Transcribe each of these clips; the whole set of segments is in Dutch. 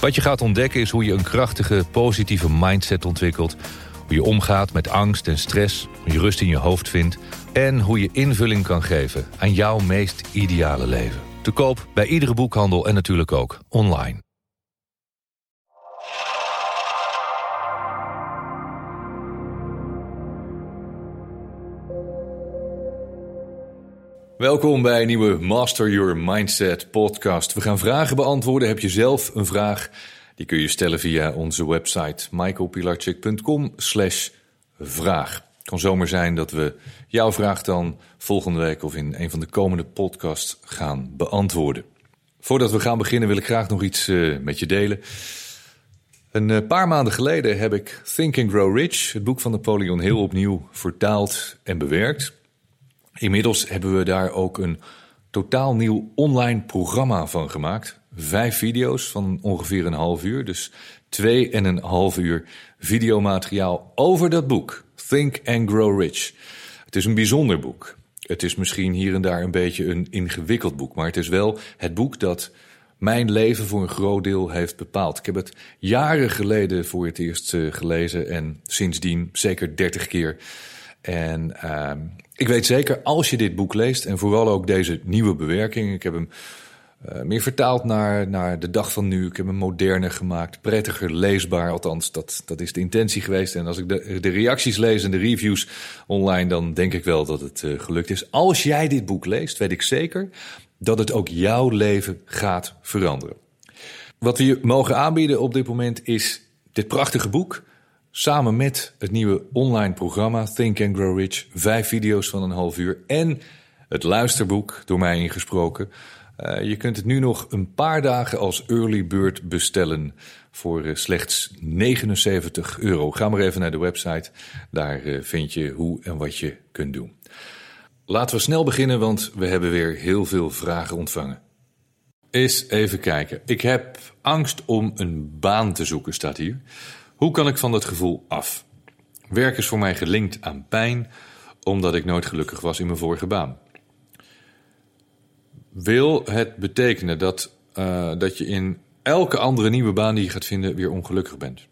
Wat je gaat ontdekken is hoe je een krachtige, positieve mindset ontwikkelt. Hoe je omgaat met angst en stress, hoe je rust in je hoofd vindt... en hoe je invulling kan geven aan jouw meest ideale leven. Te koop bij iedere boekhandel en natuurlijk ook online. Welkom bij een nieuwe Master Your Mindset podcast. We gaan vragen beantwoorden. Heb je zelf een vraag? Die kun je stellen via onze website michaelpilarchik.com slash vraag. Het kan zomaar zijn dat we jouw vraag dan volgende week of in een van de komende podcasts gaan beantwoorden. Voordat we gaan beginnen wil ik graag nog iets uh, met je delen. Een uh, paar maanden geleden heb ik Think and Grow Rich, het boek van Napoleon Hill, opnieuw vertaald en bewerkt. Inmiddels hebben we daar ook een totaal nieuw online programma van gemaakt. Vijf video's van ongeveer een half uur, dus twee en een half uur videomateriaal over dat boek. Think and Grow Rich. Het is een bijzonder boek. Het is misschien hier en daar een beetje een ingewikkeld boek, maar het is wel het boek dat mijn leven voor een groot deel heeft bepaald. Ik heb het jaren geleden voor het eerst uh, gelezen en sindsdien zeker dertig keer. En uh, ik weet zeker, als je dit boek leest en vooral ook deze nieuwe bewerking, ik heb hem uh, meer vertaald naar, naar de dag van nu. Ik heb hem moderner gemaakt, prettiger leesbaar. Althans, dat, dat is de intentie geweest. En als ik de, de reacties lees en de reviews online, dan denk ik wel dat het uh, gelukt is. Als jij dit boek leest, weet ik zeker dat het ook jouw leven gaat veranderen. Wat we je mogen aanbieden op dit moment is dit prachtige boek. Samen met het nieuwe online programma Think and Grow Rich. Vijf video's van een half uur. En het luisterboek, door mij ingesproken. Uh, je kunt het nu nog een paar dagen als early bird bestellen. Voor uh, slechts 79 euro. Ga maar even naar de website. Daar uh, vind je hoe en wat je kunt doen. Laten we snel beginnen, want we hebben weer heel veel vragen ontvangen. Eens even kijken. Ik heb angst om een baan te zoeken, staat hier. Hoe kan ik van dat gevoel af? Werk is voor mij gelinkt aan pijn, omdat ik nooit gelukkig was in mijn vorige baan. Wil het betekenen dat, uh, dat je in elke andere nieuwe baan die je gaat vinden weer ongelukkig bent?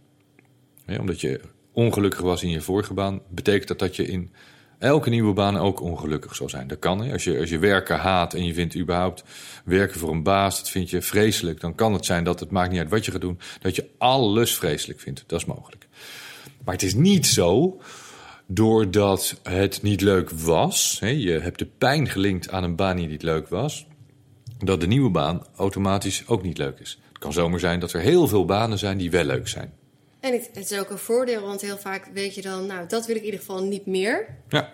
Omdat je ongelukkig was in je vorige baan, betekent dat dat je in elke nieuwe baan ook ongelukkig zal zijn. Dat kan. Als, je, als je werken haat en je vindt überhaupt werken voor een baas, dat vind je vreselijk. Dan kan het zijn dat het maakt niet uit wat je gaat doen, dat je alles vreselijk vindt. Dat is mogelijk. Maar het is niet zo doordat het niet leuk was. Je hebt de pijn gelinkt aan een baan die niet leuk was. Dat de nieuwe baan automatisch ook niet leuk is. Het kan zomaar zijn dat er heel veel banen zijn die wel leuk zijn. En het, het, is ook een voordeel, want heel vaak weet je dan, nou, dat wil ik in ieder geval niet meer. Ja.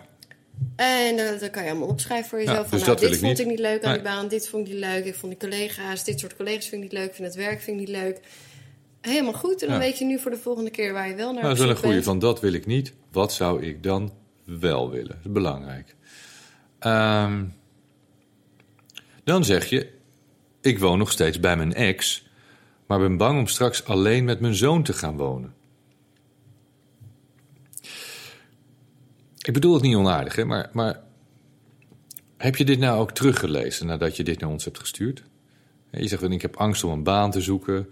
En uh, dan kan je allemaal opschrijven voor jezelf. Ja, dus van, nou, dit ik vond niet. ik niet leuk aan Nee. die baan, dit vond ik niet leuk. Ik vond die collega's, dit soort collega's vind ik niet leuk. Ik vind het werk vind ik niet leuk. Helemaal goed. En dan Ja. weet je nu voor de volgende keer waar je wel naar Nou, dat is wel een goede van dat wil ik niet. Wat zou ik dan wel willen? Dat is belangrijk. Ehm, dan zeg je, ik woon nog steeds bij mijn ex, maar ben bang om straks alleen met mijn zoon te gaan wonen. Ik bedoel het niet onaardig, hè, maar, maar heb je dit nou ook teruggelezen nadat je dit naar ons hebt gestuurd? Je zegt, ik heb angst om een baan te zoeken.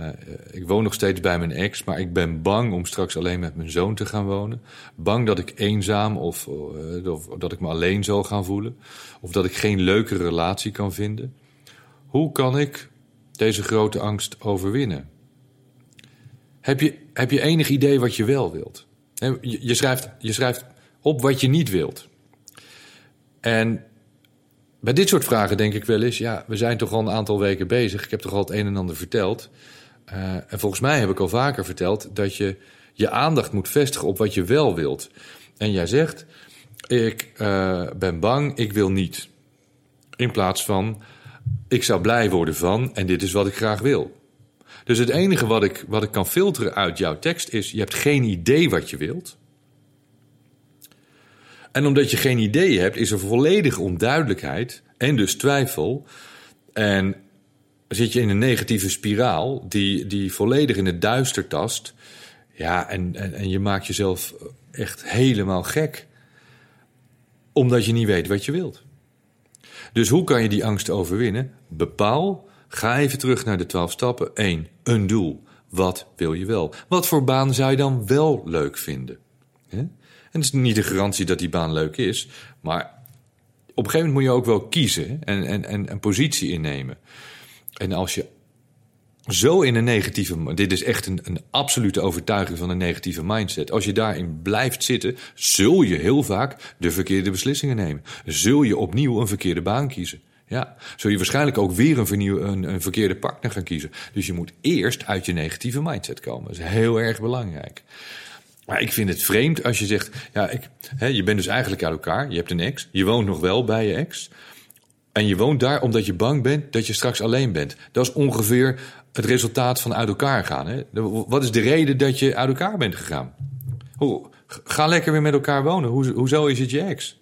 Uh, ik woon nog steeds bij mijn ex, maar ik ben bang om straks alleen met mijn zoon te gaan wonen. Bang dat ik eenzaam of, uh, of dat ik me alleen zal gaan voelen. Of dat ik geen leuke relatie kan vinden. Hoe kan ik deze grote angst overwinnen? Heb je, heb je enig idee wat je wel wilt? Je, je, schrijft, je schrijft op wat je niet wilt. En bij dit soort vragen denk ik wel eens, ja, we zijn toch al een aantal weken bezig. Ik heb toch al het een en ander verteld. Uh, en volgens mij heb ik al vaker verteld dat je je aandacht moet vestigen op wat je wel wilt. En jij zegt, ik uh, ben bang, ik wil niet. In plaats van, ik zou blij worden van en dit is wat ik graag wil. Dus het enige wat ik, wat ik kan filteren uit jouw tekst is: je hebt geen idee wat je wilt. En omdat je geen idee hebt, is er volledige onduidelijkheid en dus twijfel. En zit je in een negatieve spiraal die, die volledig in het duister tast. Ja, en, en, en je maakt jezelf echt helemaal gek. Omdat je niet weet wat je wilt. Dus hoe kan je die angst overwinnen? Bepaal, ga even terug naar de twaalf stappen. 1. Een doel. Wat wil je wel? Wat voor baan zou je dan wel leuk vinden? En het is niet de garantie dat die baan leuk is, maar op een gegeven moment moet je ook wel kiezen en, en, en een positie innemen. En als je zo in een negatieve. Dit is echt een, een absolute overtuiging van een negatieve mindset. Als je daarin blijft zitten, zul je heel vaak de verkeerde beslissingen nemen. Zul je opnieuw een verkeerde baan kiezen. Ja, zul je waarschijnlijk ook weer een, vernieuw, een, een verkeerde partner gaan kiezen. Dus je moet eerst uit je negatieve mindset komen. Dat is heel erg belangrijk. Maar ik vind het vreemd als je zegt: ja, ik, hè, je bent dus eigenlijk uit elkaar. Je hebt een ex. Je woont nog wel bij je ex. En je woont daar omdat je bang bent dat je straks alleen bent. Dat is ongeveer het resultaat van uit elkaar gaan. Hè? Wat is de reden dat je uit elkaar bent gegaan? Hoe, ga lekker weer met elkaar wonen. Hoe, hoezo is het je ex?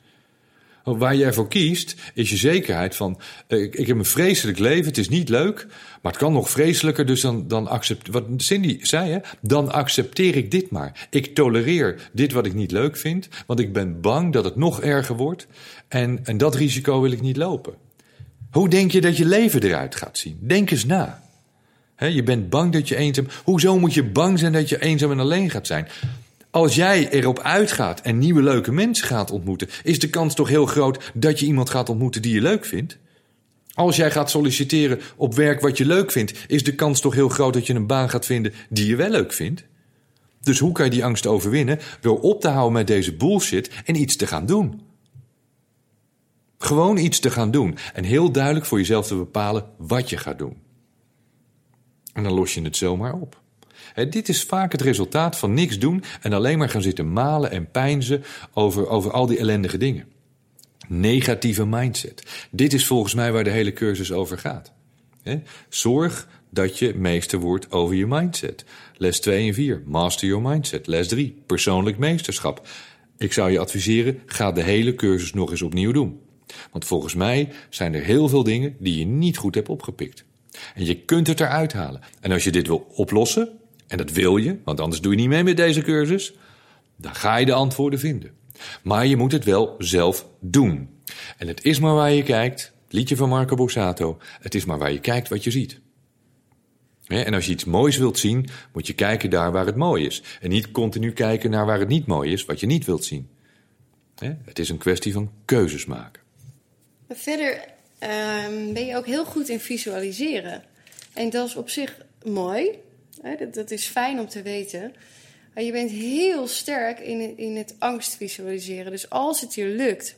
Waar jij voor kiest, is je zekerheid van: eh, ik, ik, heb een vreselijk leven, het is niet leuk, maar het kan nog vreselijker, dus dan, dan accepteer. Wat Cindy zei, hè, dan accepteer ik dit maar. Ik tolereer dit wat ik niet leuk vind, want ik ben bang dat het nog erger wordt. En, en dat risico wil ik niet lopen. Hoe denk je dat je leven eruit gaat zien? Denk eens na. Je bent bang dat je eenzaam. Hoezo moet je bang zijn dat je eenzaam en alleen gaat zijn? Als jij erop uitgaat en nieuwe leuke mensen gaat ontmoeten, is de kans toch heel groot dat je iemand gaat ontmoeten die je leuk vindt? Als jij gaat solliciteren op werk wat je leuk vindt, is de kans toch heel groot dat je een baan gaat vinden die je wel leuk vindt? Dus hoe kan je die angst overwinnen? Door op te houden met deze bullshit en iets te gaan doen. Gewoon iets te gaan doen en heel duidelijk voor jezelf te bepalen wat je gaat doen. En dan los je het zomaar op. dit is vaak het resultaat van niks doen en alleen maar gaan zitten malen en pijnzen over, over al die ellendige dingen. Negatieve mindset. Dit is volgens mij waar de hele cursus over gaat. zorg dat je meester wordt over je mindset. Les 2 en 4, master your mindset. Les 3, persoonlijk meesterschap. Ik zou je adviseren, ga de hele cursus nog eens opnieuw doen. Want volgens mij zijn er heel veel dingen die je niet goed hebt opgepikt. En je kunt het eruit halen. En als je dit wil oplossen, en dat wil je, want anders doe je niet mee met deze cursus, dan ga je de antwoorden vinden. Maar je moet het wel zelf doen. En het is maar waar je kijkt, liedje van Marco Borsato, het is maar waar je kijkt wat je ziet. En als je iets moois wilt zien, moet je kijken daar waar het mooi is. En niet continu kijken naar waar het niet mooi is, wat je niet wilt zien. Het is een kwestie van keuzes maken. Verder um, ben je ook heel goed in visualiseren. En dat is op zich mooi. Hè? Dat, is fijn om te weten. Je bent heel sterk in, in het angst visualiseren. Dus als het je lukt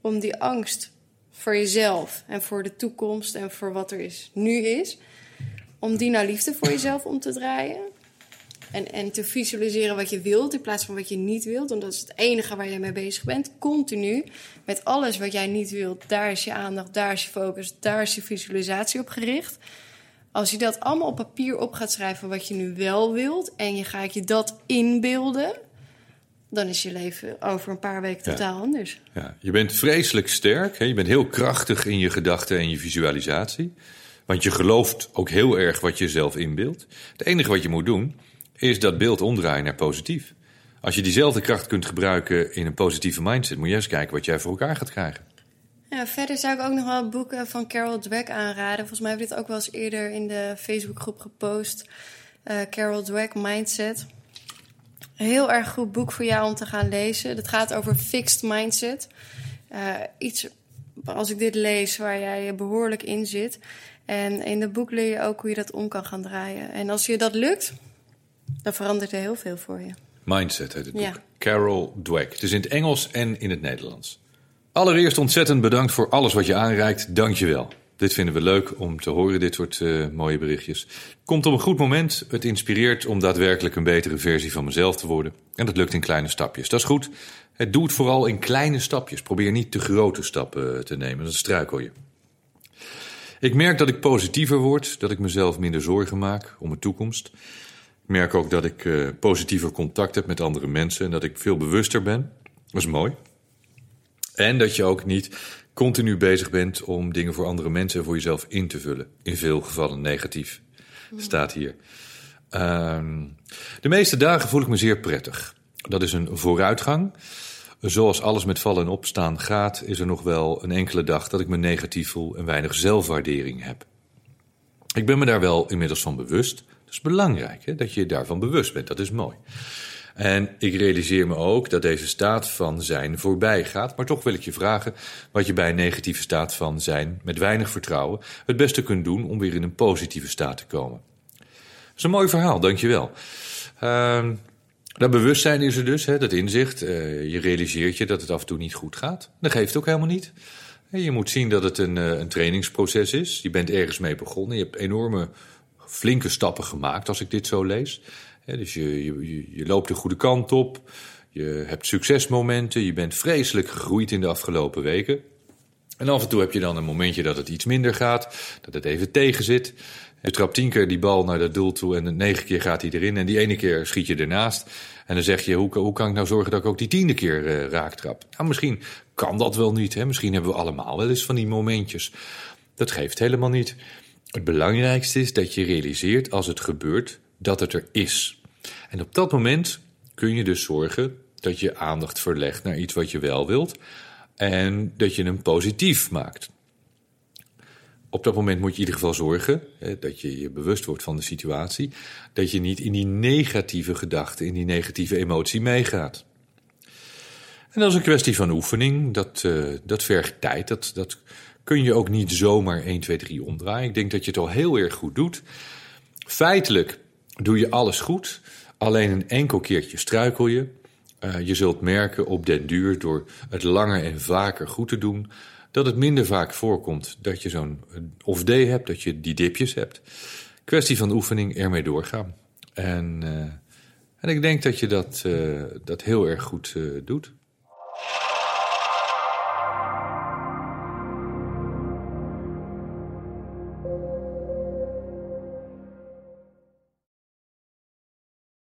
om die angst voor jezelf en voor de toekomst en voor wat er is, nu is, om die naar liefde voor jezelf om te draaien. En, en te visualiseren wat je wilt in plaats van wat je niet wilt. Want dat is het enige waar jij mee bezig bent. Continu. Met alles wat jij niet wilt. Daar is je aandacht, daar is je focus, daar is je visualisatie op gericht. Als je dat allemaal op papier op gaat schrijven wat je nu wel wilt. En je gaat je dat inbeelden. Dan is je leven over een paar weken totaal anders. Ja, je bent vreselijk sterk. Hè? Je bent heel krachtig in je gedachten en je visualisatie. Want je gelooft ook heel erg wat je zelf inbeeldt. Het enige wat je moet doen is dat beeld omdraaien naar positief. Als je diezelfde kracht kunt gebruiken in een positieve mindset, moet je eens kijken wat jij voor elkaar gaat krijgen. Ja, verder zou ik ook nog wel boeken van Carol Dweck aanraden. Volgens mij heb ik dit ook wel eens eerder in de Facebookgroep gepost. Uh, Carol Dweck Mindset. Heel erg goed boek voor jou om te gaan lezen. Dat gaat over fixed mindset. Uh, iets, als ik dit lees, waar jij behoorlijk in zit. En in het boek leer je ook hoe je dat om kan gaan draaien. En als je dat lukt, dan verandert er heel veel voor je. Mindset heet het boek. Carol Dweck. Het is in het Engels en in het Nederlands. Allereerst ontzettend bedankt voor alles wat je aanreikt. Dank je wel. Dit vinden we leuk om te horen, dit soort uh, mooie berichtjes. Komt op een goed moment. Het inspireert om daadwerkelijk een betere versie van mezelf te worden. En dat lukt in kleine stapjes. Dat is goed. Het doet vooral in kleine stapjes. Probeer niet te grote stappen te nemen, dan struikel je. Ik merk dat ik positiever word, dat ik mezelf minder zorgen maak om mijn toekomst. Ik merk ook dat ik uh, positiever contact heb met andere mensen en dat ik veel bewuster ben. Dat is mooi. En dat je ook niet continu bezig bent om dingen voor andere mensen en voor jezelf in te vullen. In veel gevallen negatief, staat hier. Uh, de meeste dagen voel ik me zeer prettig. Dat is een vooruitgang. Zoals alles met vallen en opstaan gaat, is er nog wel een enkele dag dat ik me negatief voel en weinig zelfwaardering heb. Ik ben me daar wel inmiddels van bewust. Dat is belangrijk, hè, dat je je daarvan bewust bent. Dat is mooi. En ik realiseer me ook dat deze staat van zijn voorbij gaat. Maar toch wil ik je vragen wat je bij een negatieve staat van zijn met weinig vertrouwen het beste kunt doen om weer in een positieve staat te komen. Dat is een mooi verhaal, dankjewel. Uh, dat bewustzijn is er dus, hè, dat inzicht. Uh, je realiseert je dat het af en toe niet goed gaat. Dat geeft ook helemaal niet. Je moet zien dat het een, uh, een trainingsproces is. Je bent ergens mee begonnen. Je hebt enorme, flinke stappen gemaakt als ik dit zo lees. dus je, je, je loopt de goede kant op. Je hebt succesmomenten. Je bent vreselijk gegroeid in de afgelopen weken. En af en toe heb je dan een momentje dat het iets minder gaat. Dat het even tegen zit. Je trapt tien keer die bal naar dat doel toe en negen keer gaat hij erin. En die ene keer schiet je ernaast. En dan zeg je, hoe, hoe kan ik nou zorgen dat ik ook die tiende keer uh, raaktrap? Nou, misschien kan dat wel niet. Hè? Misschien hebben we allemaal wel eens van die momentjes. Dat geeft helemaal niet. Het belangrijkste is dat je realiseert als het gebeurt dat het er is. En op dat moment kun je dus zorgen dat je aandacht verlegt naar iets wat je wel wilt. En dat je hem positief maakt op dat moment moet je in ieder geval zorgen hè, dat je je bewust wordt van de situatie. Dat je niet in die negatieve gedachten, in die negatieve emotie meegaat. En dat is een kwestie van oefening. Dat, uh, dat vergt tijd. Dat, dat kun je ook niet zomaar 1, 2, 3 omdraaien. Ik denk dat je het al heel erg goed doet. Feitelijk doe je alles goed. Alleen een enkel keertje struikel je. Uh, je zult merken op den duur door het langer en vaker goed te doen dat het minder vaak voorkomt dat je zo'n off-day hebt, dat je die dipjes hebt. Kwestie van oefening, ermee doorgaan. En, uh, en ik denk dat je dat, dat heel erg goed doet.